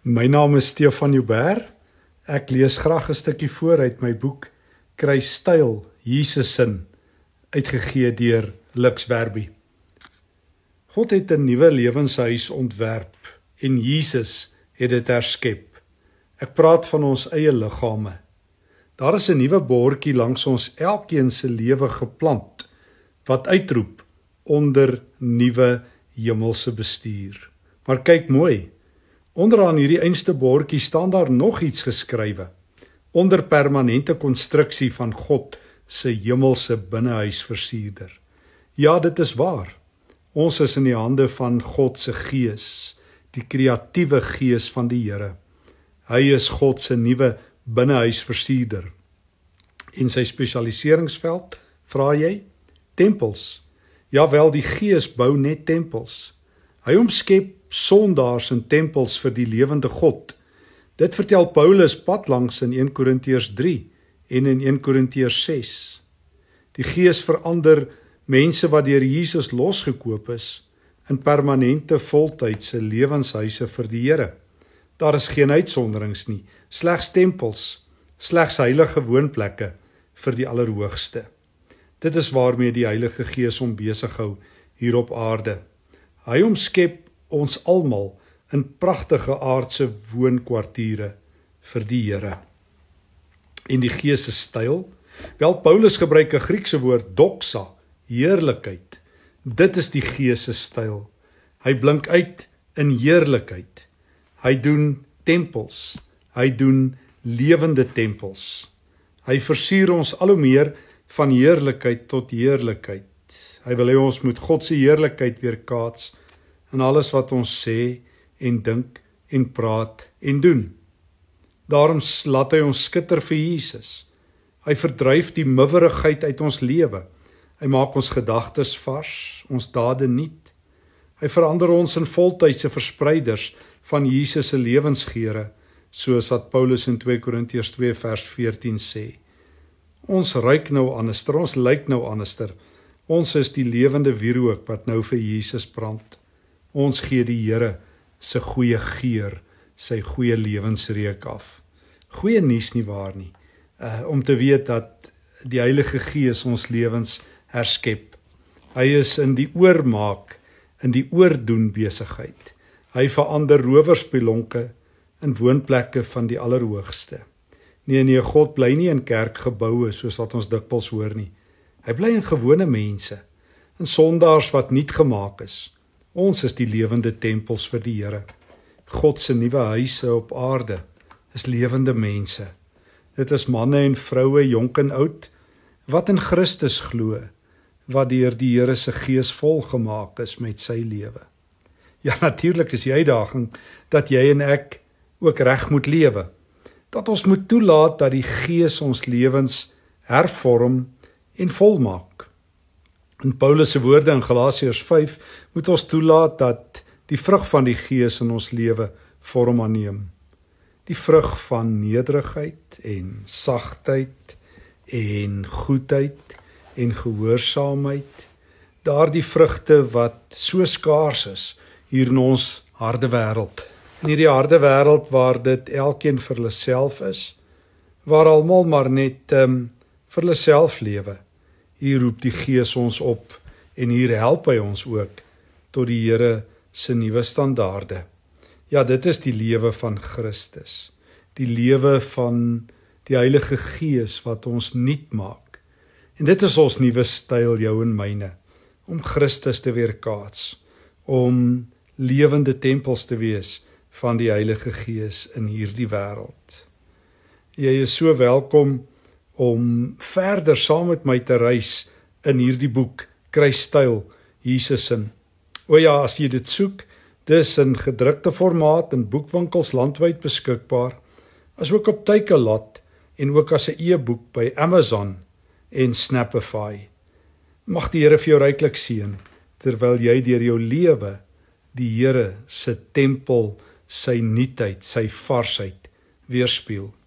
My naam is Stefan Joubert. Ek lees graag 'n stukkie voor uit my boek Kry styl Jesus sin uitgegee deur Lux Werby. God het 'n nuwe lewenshuis ontwerp en Jesus het dit herskep. Ek praat van ons eie liggame. Daar is 'n nuwe bordjie langs ons elkeen se lewe geplant wat uitroep onder nuwe hemelse bestuur. Maar kyk mooi, Onderaan hierdie einste bordjie staan daar nog iets geskrywe. Onder permanente konstruksie van God se hemelse binnehuis versierder. Ja, dit is waar. Ons is in die hande van God se Gees, die kreatiewe Gees van die Here. Hy is God se nuwe binnehuis versierder. In sy spesialiseringsveld vra jy tempels. Ja wel, die Gees bou net tempels. Hy omskep sondaars in tempels vir die lewende God. Dit vertel Paulus pad langs in 1 Korintiërs 3 en in 1 Korintiërs 6. Die Gees verander mense wat deur Jesus losgekoop is in permanente voltydse lewenshuise vir die Here. Daar is geen uitsonderings nie, slegs tempels, slegs heilige woonplekke vir die Allerhoogste. Dit is waarmee die Heilige Gees hom besig hou hier op aarde. Hy omskep ons almal in pragtige aardse woonkwartiere vir die Here. In die Gees se styl, wel Paulus gebruik 'n Griekse woord doxa, heerlikheid. Dit is die Gees se styl. Hy blink uit in heerlikheid. Hy doen tempels. Hy doen lewende tempels. Hy versier ons al hoe meer van heerlikheid tot heerlikheid. Hy wil hê ons moet God se heerlikheid weerkaats in alles wat ons sê en dink en praat en doen. Daarom laat hy ons skitter vir Jesus. Hy verdryf die miwerigheid uit ons lewe. Hy maak ons gedagtes vars, ons dade nuut. Hy verander ons in voltydse verspreiders van Jesus se lewensgeure, soos wat Paulus in 2 Korintiërs 2 vers 14 sê. Ons ruik nou anderster, ons lyk nou anderster. Ons is die lewende wierook wat nou vir Jesus brand. Ons gee die Here se goeie geur, sy goeie lewensreuk af. Goeie nuus nie waar nie. Uh om te weet dat die Heilige Gees ons lewens herskep. Hy is in die oormaak, in die oordoen besigheid. Hy verander rowerspelonke in woonplekke van die Allerhoogste. Nee nee, God bly nie in kerkgeboue soos wat ons dikwels hoor nie. Hy bly in gewone mense, in sondaars wat nuut gemaak is. Ons is die lewende tempels vir die Here. God se nuwe huise op aarde is lewende mense. Dit is manne en vroue, jonk en oud wat in Christus glo, wat deur die Here se Gees volgemaak is met sy lewe. Ja, natuurlik is die uitdaging dat jy en ek ook reg moet lewe. Dat ons moet toelaat dat die Gees ons lewens hervorm en volmaak. In Paulus se woorde in Galasiërs 5 moet ons toelaat dat die vrug van die Gees in ons lewe vorm aanneem. Die vrug van nederigheid en sagtheid en goedheid en gehoorsaamheid. Daardie vrugte wat so skaars is hier in ons harde wêreld. In hierdie harde wêreld waar dit elkeen vir hulle self is, waar almal maar net um, vir hulle self lewe. Hier roep die Gees ons op en hier help hy ons ook tot die Here se nuwe standaarde. Ja, dit is die lewe van Christus. Die lewe van die Heilige Gees wat ons nuut maak. En dit is ons nuwe styl jou en myne om Christus te weerkaats, om lewende tempels te wees van die Heilige Gees in hierdie wêreld. Jy is so welkom om verder saam met my te reis in hierdie boek Kry styl Jesus in. O ja, as jy dit soek, dis in gedrukte formaat in boekwinkels landwyd beskikbaar, asook op Takealot en ook as 'n e-boek by Amazon en Snapify. Mag die Here vir jou ryklik seën terwyl jy deur jou lewe die Here se tempel, sy nuutheid, sy varsheid weerspieël.